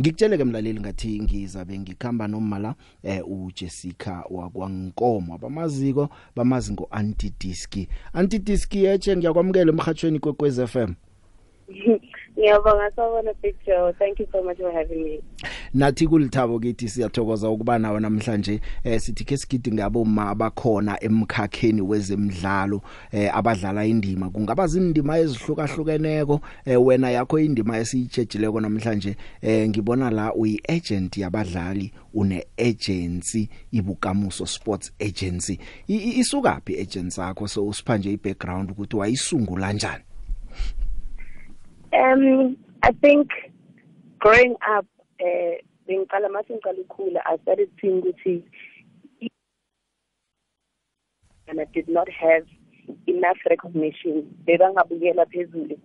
ngikutshele ke mlaleli ngathi ngizabe ngikhamba nomala eh uJessica wakwankomo abamaziko bamazi ngo antidiski antidiski yeche ngiyakwamukela emhathweni kwekwez FM Ngiyabonga sawona Big Joe. Thank you so much for having me. nathi kulithabo kithi siyathokoza ukuba nawe namhlanje eh sithi ke sigidi ngabo ma abakhona emkhakheni wezemidlalo eh abadlala indima kungaba zindima ezihlukahlukeneko eh wena yakho indima esiyitshejileko namhlanje eh ngibona la uyi agent yabadlali une agency ibukamuso sports agency isukapi agency yakho so usiphanje i background ukuthi wayisungula kanjani Um I think growing up eh bengiqala mase ngiqala ukukhula I started seeing ukuthi and I did not have enough recognition. Bebangabukela phezulu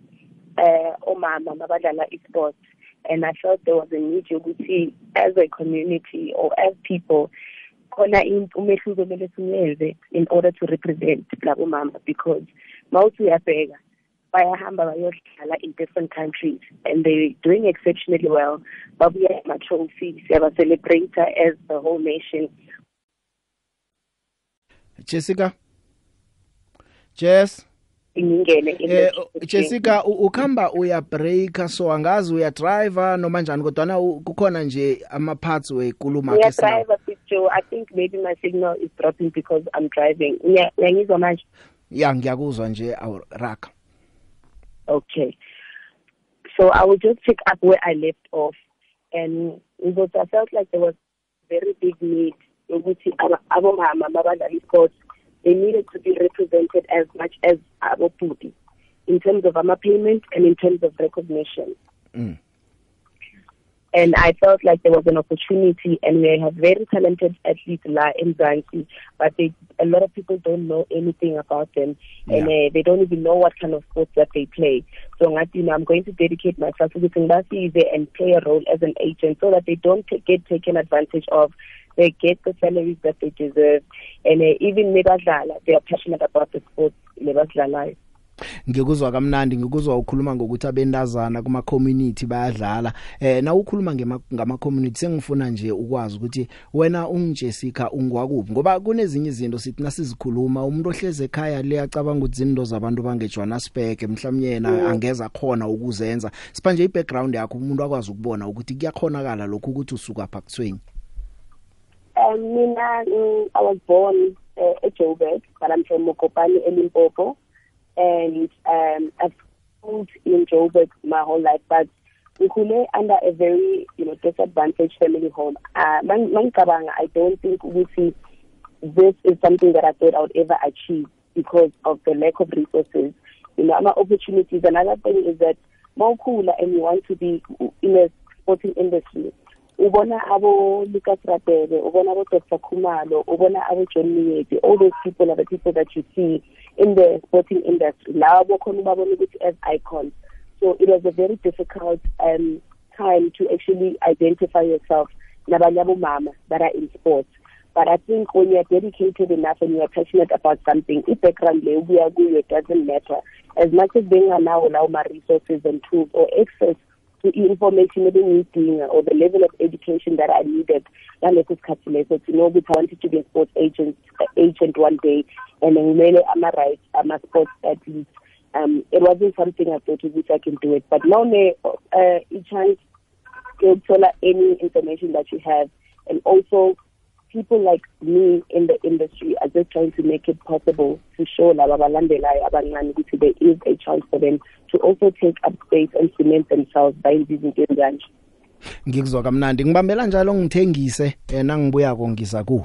eh omama mabadlala esports and I felt there was a need ukuthi as a community or as people khona umehluko kumele siyenze in order to represent labo mama because mawuthi uyabheka bayahamba bayodlala in different countries and they're doing exceptionally well. Babuya ama-trophy siyaba-celebrate as the whole nation. Jessica? Jess? Ingingene eh Jessica ukhamba uya breaker so angazi uya driver noma njani kodwa na kukhona nje ama parts wekuluma ke sina driver Joe. I think maybe my signal is dropping because I'm driving. Ngiyangizwa manje? Ya ngiyakuzwa nje awuraka Okay. So I will just pick up where I left off. And because I felt like there was very big need ukuthi abomama mabadlala sports they needed to be represented as much as abobhuti in terms of ama payment and in terms of recognition. Mm. And I felt like there was an opportunity and we have very talented athletes la in Zanzi but they a lot of people don't know anything about them yeah. and uh, they don't even know what kind of sports that they play. So ngathi you know I'm going to dedicate myself to ngibasize and play a role as an agent so that they don't get taken advantage of they get the salaries that they deserve. And uh, even nebadlala they are passionate about the sports lebadlalayo ngikuzwa kamnandi ngikuzwa ukhuluma ngokuthi abendazana kuma community bayadlala. Eh na ukhuluma ngama community sengifuna nje ukwazi ukuthi wena ungjessica ungwakuphi ngoba kunezinye izinto sithi nasizikhuluma umuntu ohleze ekhaya leyacabanga ukuthi izinto zabantu bange Johannesburg mhlawumnye yena mm. angeza khona ukuzenza. Sipanje i background yakho umuntu akwazi ukubona ukuthi kuyakhonakala lokho ukuthi usuka phakuthweni Um mina mm, I was born uh, at Joburg but I'm from Mokopane eLimpopo. And um, I've schooled in Joburg my whole life, but ngikhule under a very you know disadvantaged family home. Uh, mangicabanga I don't think ukuthi this is something that I thought I would ever achieve because of the lack of resources. You know, my opportunities. Another thing is that mawukhula and you want to be in a sporting industry. ubona abo Lucas Radebe ubona abo Dr Khumalo ubona abo John Miyeti all those people are the people that you see in the sporting industry. Labo khona ubabona ukuthi as icons. So it was a very difficult um time to actually identify yourself nabanye abomama that are in sports. But I think when you're dedicated enough and you're passionate about something i-background leyo ubuya kuyo doesn't matter. As much as benganawo lawo ma-resources and tools or access to information ebengiyidinga or the level of education that I needed ngaleso sikhathi leso to know ukuthi I wanted to be a sports agent agent one day and ngimele ama-rights ama-sports athletes. Um it wasn't something I thought which I can do it but now ne uh, i-chance yokuthola any information that you have and also people like me in the industry are just trying to make it possible to show laba abalandelayo abancane ukuthi there is a chance for them to also take up space and cement themselves bayenza izinto ezikanje ngikuzwa kamnandi. Ngibambela njalo ngithengise yena ngibuyako ngisa kuwe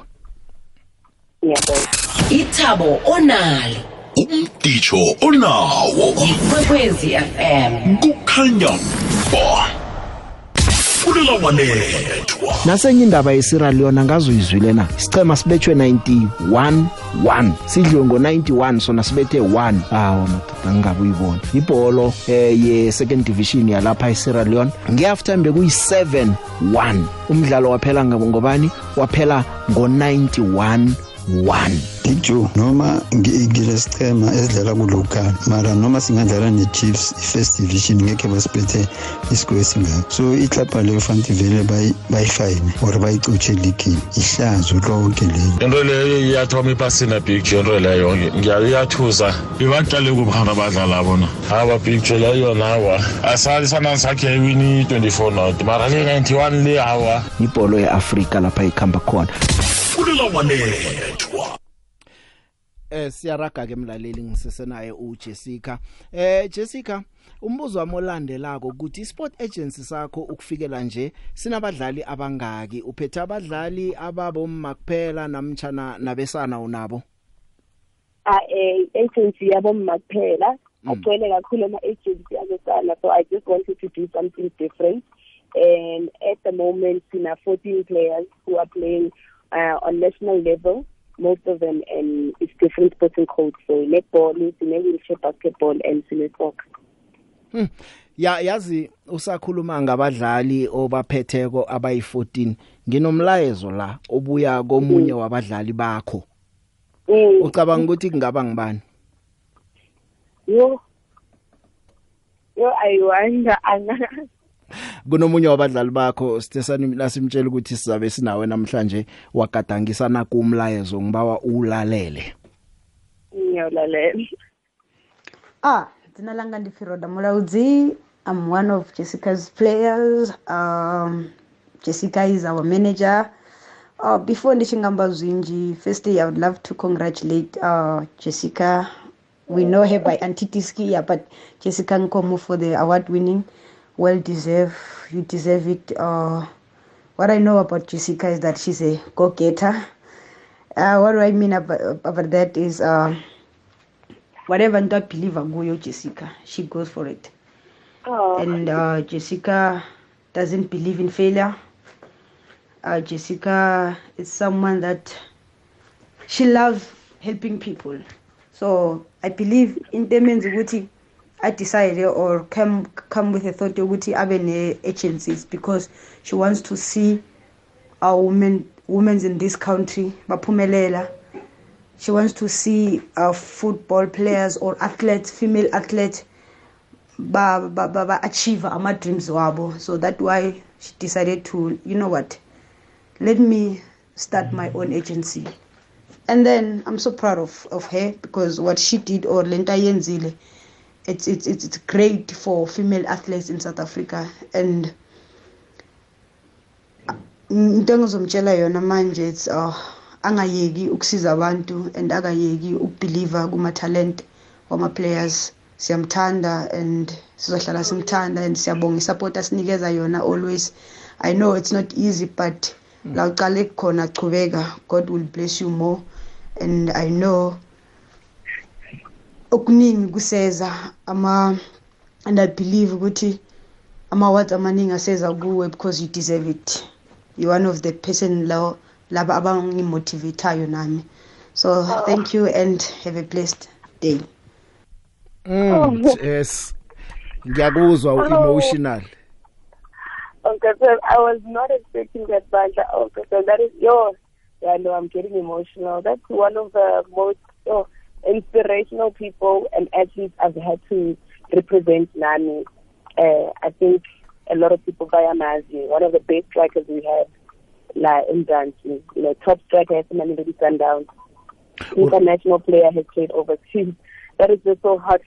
ngiyabonga. Ithabo onalo. Umdicho onawo. Ikwekwezi fm kukhanya ba. Kulela wanethwa nasenye indaba yeSierra Leone angazuyizwile na isicema sibethwe 91 1 sidliwe ngo91 sona sibethe 1 hawo madoda ngingabuyibona. Ibhola eh ye second division yalapha eSierra Leone ngeafter bekuyi 7 1 umdlalo waphela ngobani? Waphela ngo91 1 Big Joe noma ngi- ngilesichema esidlala kulocal mara noma singadlala ne-chiefs i-first division ngekhe basiphethe isigwe esingako so iklabha leyo fanti vele bayi- bayifayine or bayicutshe eligini ihlazo lonke leyo. Into leyo iyathoma ipasina picture into leyo ngiyayathusa ibaqale kubhana abadlala bona. Aba picture leyo nawa asali sana sakhe iwini 24 not mara le 91 le hawa ibholo yeAfrika lapha ikhamba khona. Kulelawanethwa eh siyaraga ke mlaleli ngisesenaye uJessica. Eh Jessica umbuzo wami olandelako ukuthi isport agency sakho ukufikela nje sinabadlali abangaki uphethe abadlali ababomma kuphela namtjana nabesana unabo? A eh agency yabomma kuphela agcwele kakhulu ama agency abesana so i just wanted to do something different. And at the moment sina 14 players who are playing uh, on national level most of them and it's different sporting codes. So netball wheelchair basketball and sine soccer. Ya yazi usakhuluma ngabadlali obaphetheko abayi14 nginomlayezo la obuya komunye wabadlali bakho. Mm. ucabanga ukuthi kungaba ngibani yo. Yo i wonder anga kunomunye wabadlali bakho sithesani nasimtshela ukuthi sizabe sinawe namhlanje wagadangisana kumlayezo ngibawa ulalele ngiyolalela Ah, dzina langa ndi Firoda Mulaudzi. I'm one of Jessica's players. Um, Jessica is our manager. Uh, before ndichingamba zwinji, firstly I would love to congratulate uh, Jessica. We know her by Antitiski, yeah, but Jessica Nkomo for the award winning. Well deserved. You deserve it. Uh, what I know about Jessica is that she's a go-getter. Uh, what do I mean about, about that is uh, whatever nto abhiliva kuyo jessica she goes for it oh and uh, jessica doesn't believe in failure uh, jessica is someone that she loves helping people so i believe into emenza ukuthi adecide or come, come with a thought yokuthi abe ne-agencies because she wants to see our women women in this country baphumelela. She wants to see uh, football players or athletes female athletes ba ba ba, ba achieve ama dreams wabo. So that why she decided to you know what? Let me start my own agency. And then i'm so proud of of her because what she did or lenta yenzile it's it's it's it's great for female athletes in south africa. And into engizomtshela yona manje it's uh angayeki ukusiza abantu and akayeki ukubelieve kuma talent wama players siyamthanda and sizohlala simthanda and siyabonga isupport asinikeza yona always. I know it's not easy but la uqale khona chubeka god will bless you more. And i know okuningi kuseza ama and i believe ukuthi ama awards amaningi aseza kuwe because you deserve it. You're one of the person law laba abangimotivateayo nami. So thank you and have a blessed day. Mm, yes. Ngiyakuzwa emotional. Okay, so I was not expecting that, but okay, so that is yours. Yeah, no, I'm getting emotional. That's one of the most oh, inspirational people and athletes I've had to represent Nani. Uh, I think a lot of people via Mazi, one of the best strikers we have like in Branson. You know, top striker has Mamelodi Sundowns. International player has played overseas. That is just so hard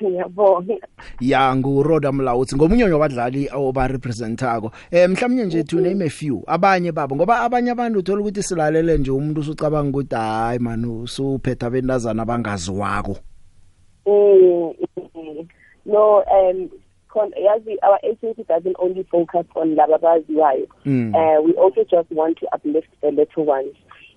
yabona. ya nguroda mlawuthi ngomunye wabadlali oba representako eh mhlawumnye nje to name a few abanye babo ngoba abanye abantu uthola ukuthi silalele nje umuntu usucabanga ukuthi hayi man usuphetha bentazana abangaziwako Mm. No, um, yazi, our agency doesn't only focus on laba abaziwayo. Mm. Uh, we also just want to uplift the little ones.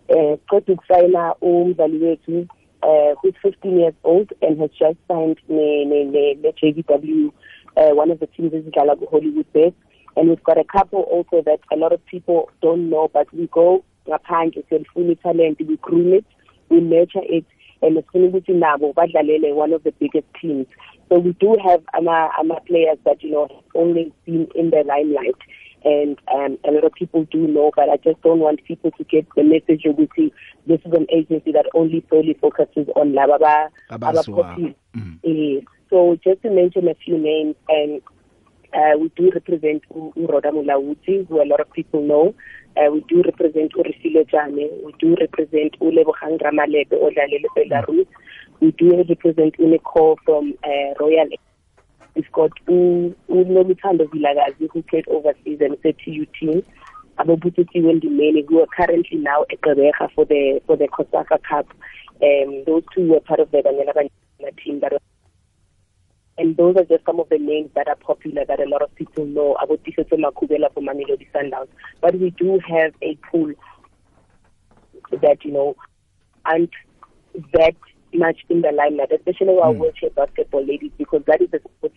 Uh, Qeda ukusayina umdlali wethu uh, who's 15 years old and has just signed ne, ne, ne, ne JVW, uh, one of the teams ezidlala ku-Hollywood Best. And we've got a couple also that a lot of people don't know, but we go ngaphandle siyalifuna talent, we groom it, we nurture it, and sifuna ukuthi nabo badlalele one of the biggest teams. So we do have ama, ama players that, you know, only been in the limelight. And um, a lot of people do know, but I just don't want people to get the message of see this is an agency that only solely focuses on laba Abaswa. mm. uh, So just to mention a few names, and uh, we do represent Uroda Mulawuti, who a lot of people know. Uh, we do represent Urisile Jane. We do represent Ulebogang Ramalebe Odlalele Belarus. We do represent Uniko from uh, Royal Got uNomithando Vilakazi who played overseas and the TU team. Abobutiti Wendimene who are currently now at Gqeberha for the for the COSAFA Cup. Um, those two were part of the Banyana team that and those are just some of the names that are popular that a lot of people know about Tisetso Makubela for Mamelodi Sundowns. But we do have a pool that, you know, aren't that much in the limelight, especially our mm. wheelchair basketball ladies, because that is a sport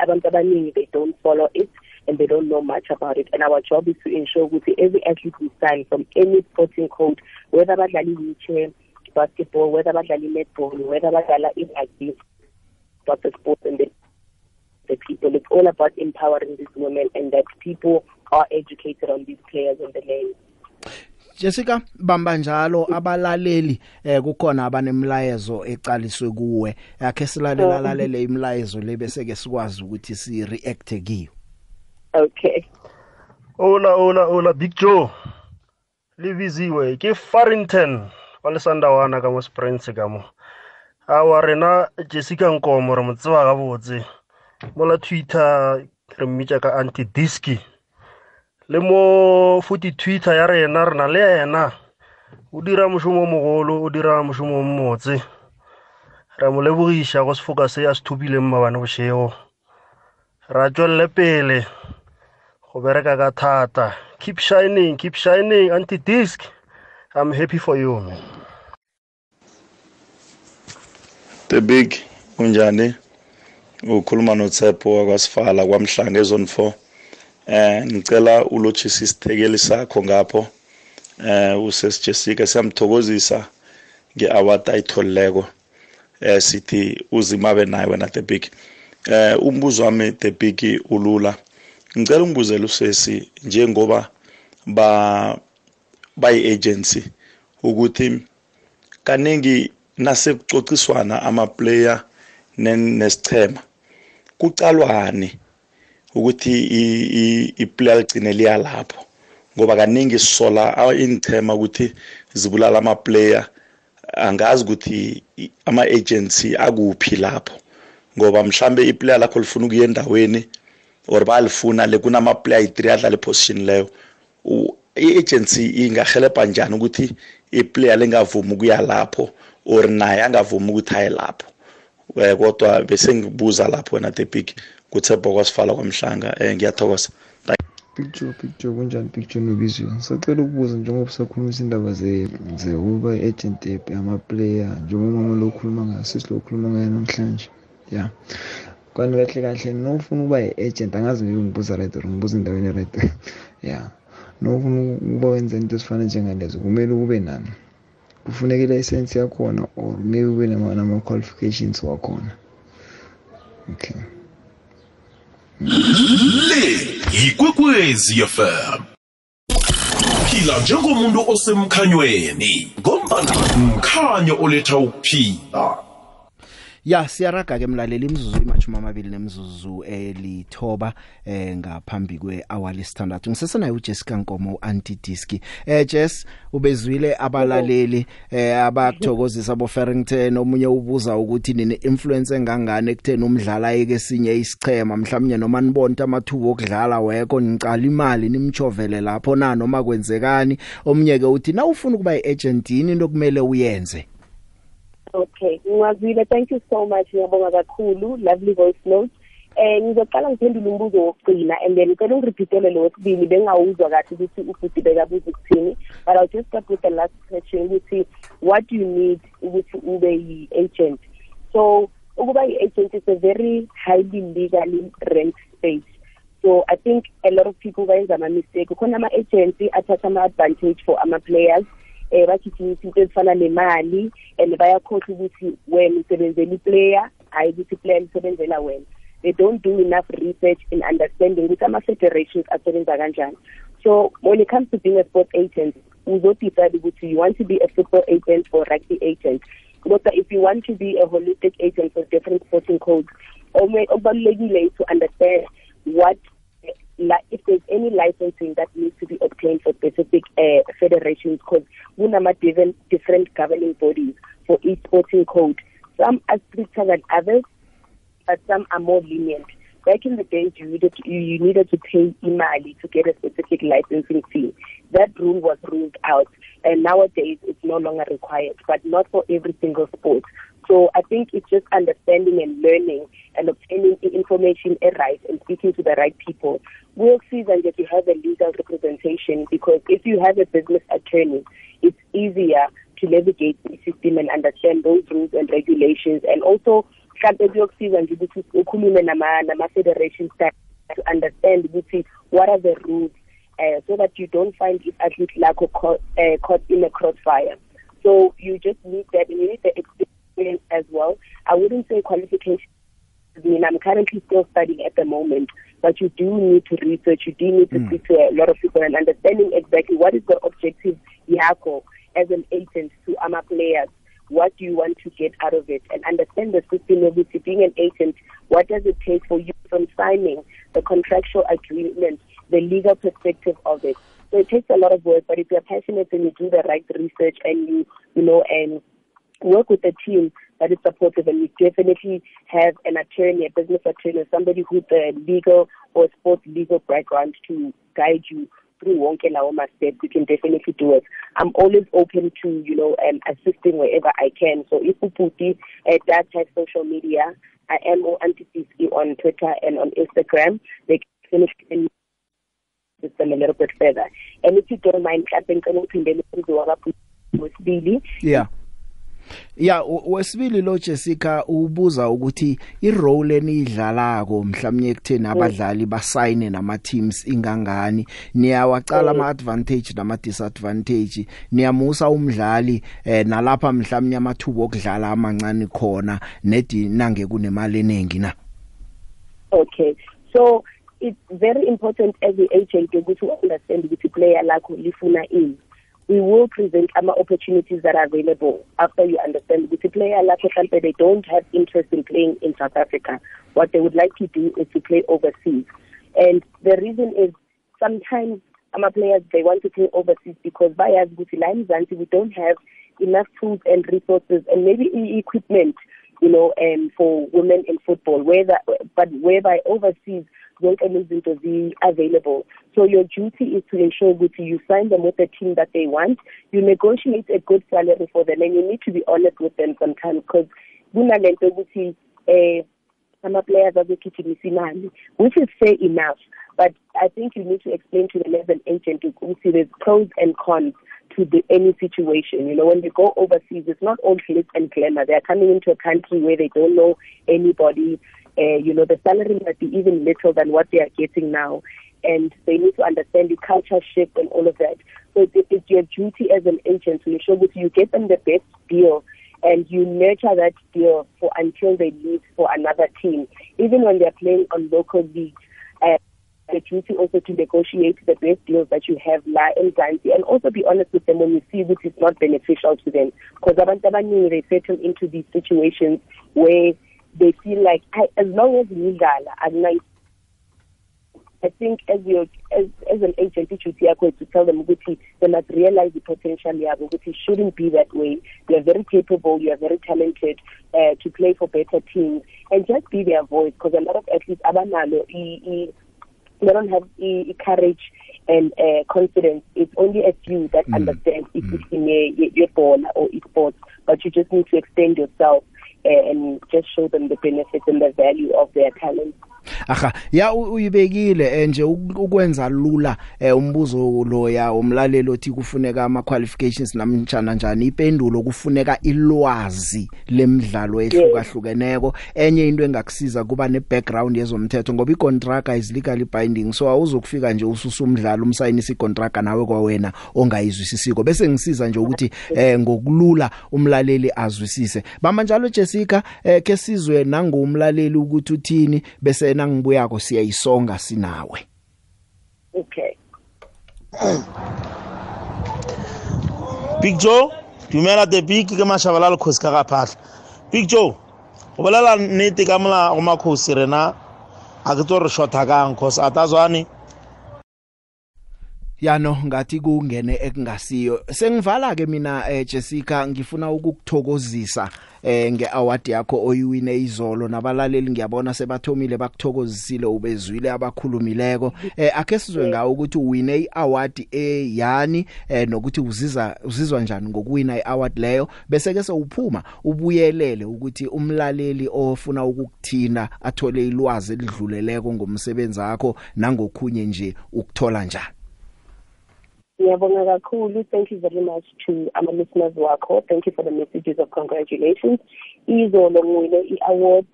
abantu abaningi they don't follow it and they don't know much about it. And our job is to ensure that every athlete we sign from any sporting code, whether badlala wheelchair basketball, whether badlala netball, whether badlala rugby, about the sports and the, the people. It's all about empowering these women and that people are educated on these players and the names. Jessica bamba njalo abalaleli eh kukhona abanemlayezo eqaliswe kuwe yakhe silalela Oh. lalele imlayezo lebese ke sikwazi ukuthi si react kiyo Okay. Ola ola ola Big Joe. Libiziwe ke Farrington wa lesandawana ka mo Springs ka mo. A wa rena Jessica Nkomo re mo tseba ga botse. Mola Twitter re mmitsa ka anti diski. Le mo futi Twitter ya rena re na le yena. O dira mošomo mogolo, o dira mošomo mmotse. Re mo lebogiša go sefoka se a se thubileng mabane bošego. Ra tšwelele pele go bereka ka thata keep shining keep shining anti disc i'm happy for you the big kunjani ukhuluma noTshepo wakwaSifala kwamhlanga ezone 4 eh ngicela ulotshisa isithekeli sakho ngapho. Eh usesi Jessica siyamthokozisa ngeaward ayitholeko eh sithi uzimabe naye wena the big. Eh umbuzo wami the big ulula. Ngicela ungibuzele usesi njengoba ba bayi agency ukuthi kaningi nasekucociswana ama player nesichema kucalwane. Ukuthi iplayer ligcine liya lapho. Ngoba kaningi sisola ingchema ukuthi zibulala ama player angazi ukuthi ama agency akuphi lapho. Ngoba mhlambe iplayer lakho lifuna ukuya endaweni or bayalifuna le kunama player i3 adlala position leyo i-agency ingahelebha njani ukuthi iplayer lengavumi ukuya lapho or naye angavumi ukuthi aye lapho? Eh kodwa bese ngibuza lapho wena the big kuthepha kwasifala kwamhlanga eh ngiyathokoza. Picture picture kunjani picture nobiziwe ngisacela ukubuza njengoba usakhulumisa indaba zekuba i-agent yamaplayer njengoba mama lo ukhuluma ngayo sisi lo ukhuluma ngayo namhlanje. Ya. Kanti kahle kahle nofuna ukuba i-agent angazi ngibe ngibuza right or ngibuza endaweni right ya. Nofuna ukuba wenza into ezifana njengalezo kumele ube nani? Kufuneka ilayisensi yakhona or maybe ube nama-qualifications wakhona. Okay. Le yikwekwezi fm phila njengomuntu osemkhanyweni ngombana mkhanyo oletha ukuphila. Ya siyaraga ke mlaleli imzuzu imachuma amabili nemzuzu elithoba eh ngaphambi kwehour lesithandathu. Ngisesena uJessica Nkomo anti disk eh Jess ubezwile abalaleli eh abakuthokozisa bo Farrington omunye ubuza ukuthi nini influence engangane ekutheni umdlala ayike sinye isichema? Mhlawumnye noma nibonta amathuba okudlala wekho nicala imali nimchovele lapho na noma kwenzekani? Omunye ke uthi na ufuna ukuba iagent yini into kumele uyenze? Okay, ngwazile thank you so much ngiyabonga kakhulu. Lovely voice note. Eh ngizoqala ngiphendule umbuzo wokugcina and then ngicela ungirepeatele lo wesibili bengawuzwa kahle ukuthi ufuthi bekabuza ukuthini. But I'll just start with the last question ukuthi what do you need ukuthi ube yi-agent? So ukuba yi-agent is a very highly legally ranked space. So i think a lot of people bayenza ama-mistake. Khona ama-agency athatha ama-advantage for ama-players. Eh bagijimisa into ezifana nemali and bayakhohlwa ukuthi wena usebenzela iplayer hayi ukuthi iplayer lisebenzela wena. They don't do enough research in understanding which ama-federations asebenza kanjani. So when it comes to being a sport agent uzodecide ukuthi you want to be a football agent or rugby agent. Kodwa if you want to be a holistic agent for different sporting codes okubalulekile to understand what if there's any licensing that needs to be obtained for specific uh, federations because kunama different different governing bodies for each sporting code. Some are stricter than others but some are more lenient. Back in the days you needed to, you needed to pay imali to get a specific licensing fee. That rule was ruled out and nowadays it's no longer required but not for every single sport. So i think it's just understanding and learning and obtaining information right and speaking to the right people. We'll see that you have a legal representation because if you have a business attorney it's easier to navigate the system and understand those rules and regulations. And also mhlawumbe kuyokusiza nje ukuthi ukhulume nama-federation staff to understand ukuthi what are the rules uh, so that you don't find i-athlete lakho caught, uh, caught in a crossfire. So you just need that and you need the experience as well i wouldn't say qualification I mean, I'm currently still studying at the moment, but you do need to research, you do need to mm. speak to a lot of people and understanding exactly what is the objective Yako as an agent to AMA players what do you want to get out of it and understand the system of it. Being an agent, what does it take for you from signing the contractual agreement, the legal perspective of it. So it takes a lot of work, but if you're passionate and you do the right research and you, you know, and work with a team that is supportive and you definitely have an attorney, a business attorney, somebody with a legal or sports legal background to guide you through wonke lawo ma-steps we can definitely do it. I'm always open to you know um, assisting wherever i can. So if uputi uh, does have social media i am on anticc on twitter and on instagram. They can finish system a little bit further. And if you don't mind mhlawumbe ngicela uphindele umbuzo wakaphuti wesibili yeah. Ya wesibili lo Jessica ubuza ukuthi irole enidlalako mhlawumnye ekutheni abadlali basayine nama teams ingangani? Niyawacala ama advantage nama disadvantage niyamusa umdlali eh nalapha mhlawumnye amathubo okudlala amancane khona nedi nange kunemali eningi na? Okay. So it's very important as the agent ukuthi understand ukuthi player lakho lifuna ini. We will present ama opportunities that are available after you understand ukuthi player like mhlambe they don't have interest in playing in South Africa. What they would like to do is to play overseas. And the reason is sometimes ama players they want to play overseas because bayazi ukuthi la eMzansi we don't have enough tools and resources and maybe equipment you know um for women in football whether but whereby overseas zonke izinto zi-available. So your duty is to ensure ukuthi you sign them with the team that they want. You negotiate a good salary for them and you need to be honest with them sometimes because kunalento ukuthi eh ama-players azogijimisa imali which is fair enough. But i think you need to explain to them as an agent ukuthi there's pros and cons. To the, any situation. You know, when they go overseas, it's not all glitz and glamour. They are coming into a country where they don't know anybody uh, you know, the salary might be even little than what they are getting now. And they need to understand the culture shift and all of that. So it, it's your duty as an agent to ensure that you get them the best deal and you nurture that deal for until they leave for another team. Even when they're playing on local leagues, uh, the duty also to negotiate the best deals that you have la Zanzibar. And also be honest with them when you see which is not beneficial to them. Because abantu abaningi they settle into these situations where they feel like I, as long as ngidlala akunayi I think as you as as an agent duty yakho to tell them ukuthi they must realize the potential yabo ukuthi it shouldn't be that way. You are very capable you are very talented uh, to play for better teams. And just be their voice because a lot of athletes abanalo they don't have the courage and uh, confidence it's only a few that mm. understand if mm. it's in your ball or esports but you just need to extend yourself uh, and just show them the benefits and the value of their talent. Aha ya uyibekile eh, nje uk- ukwenza lula eh, umbuzo loya umlaleli othi kufuneka ama qualifications namtjana njani ipendulo kufuneka ilwazi lemidlalo ehlukahlukeneko. Enye into engakusiza kuba ne background yezomthetho ngoba icontract is legally binding so awuzokufika nje ususa umdlalo umsayinisa icontract nawe kwawena ongayizwisisiko. Bese ngisiza nje ukuthi eh ngokulula umlaleli azwisise. Bamba njalo Jessica eh ke sizwe nangumlaleli ukuthi uthini bese nangibuyako siyayisonga sinawe. Okay. Big Joe dumela the big ke mashabalala khosi ka ga phahla Big Joe o bolela nnete ka mola go makhosi rena? A ke tso re shotha kang cause atazwane yano ngathi kungene ekungasiyo. Sengivala ke mina eh Jessica ngifuna ukukuthokozisa eh ngeaward yakho oyiwine izolo. Nabalaleli ngiyabona sebathomile bakuthokozisile ubezwile abakhulumileko. Eh ake sizwe ngawo ukuthi uwine iaward eyani eh nokuthi uziza uzizwa njani ngokuwina iaward leyo. Bese ke sewuphuma ubuyelele ukuthi umlaleli ofuna ukukuthinda athole ilwazi elidluleleko ngomsebenzi wakho nangokhunye nje ukuthola njani. Ngiyabonga kakhulu. Thank you very much to ama listeners wakho. Thank you for the messages of congratulations. Izolo ngiwine i-award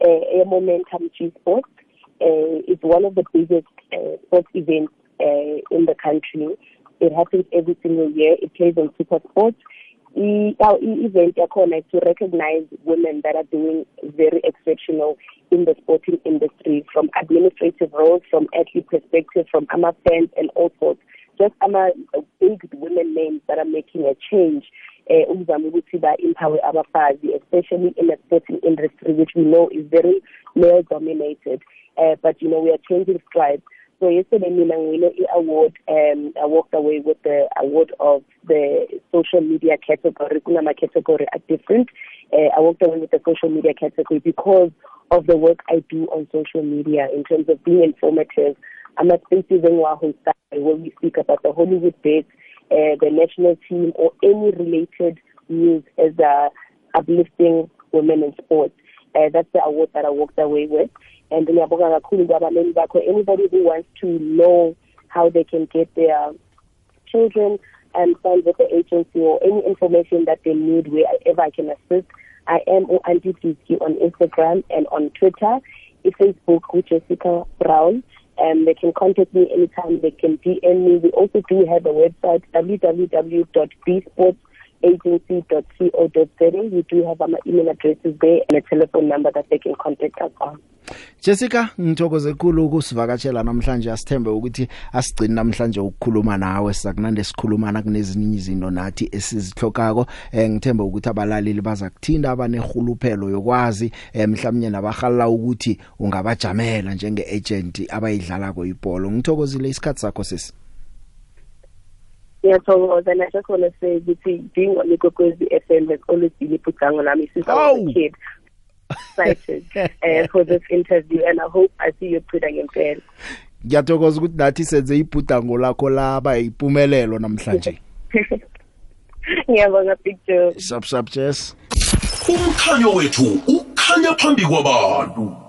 eh, e-momentum g sports uh, it's one of the biggest uh, sports events uh, in the country. It happens every single year. It plays on super sports. I-event yakhona is to recognize women that are doing very exceptional in the sporting industry from administrative roles from athlete perspective from ama fans and all sorts. Just ama big women names that are making a change eh ukuzama ukuthi ba empower abafazi especially in the sporting industry which we know is very male dominated uh, but you know we are changing strides so yesterday mina ngiwine i-award um i walked away with the award of the social media category kunama category are different. Uh, i walked away with the social media category because of the work i do on social media in terms of being informative i'm a spaces engiwahostile where we speak about the hollywood bits uh, the national team or any related news as uh, uplifting women in sports uh, that's the award that i walked away with and ngiyabonga kakhulu kwabaleli bakho anybody who wants to know how they can get their children and signed with the agency or any information that they need wherever I can assist. I am Auntie Tiki on Instagram and on Twitter, Facebook with Jessica Brown. And they can contact me anytime. They can DM me. We also do have a website, www.bsportsagency.co.za. We do have our email addresses there and a telephone number that they can contact us on. Jessica ngithokoze kakhulu ukusivakatshela namhlanje. Asithembe ukuthi asigcini namhlanje ukukhuluma nawe. Sizakunande sikhulumana kunezinye izinto nathi esizixhokako eh ngithembe ukuthi abalaleli baza kuthinda abanehuluphelo yokwazi eh mhlawumnye nabahalala ukuthi ungabajamela njenge agent abayidlala ko ibhola ngithokozile isikhatsi sakho sisi ngiyathokoza and i just want to say ukuthi being on ikwekwezi FM has always been ibhudango lami since I was a kid excited uh, for this interview and i hope i see you phuda ngempela. Ngiyathokoza ukuthi nathi senze ibhudango lakho laba ipumelelo namhlanje. Ngiyabonga big joe. Sub sub jess. Umkhanyo wethu ukhanya phambi kwabantu.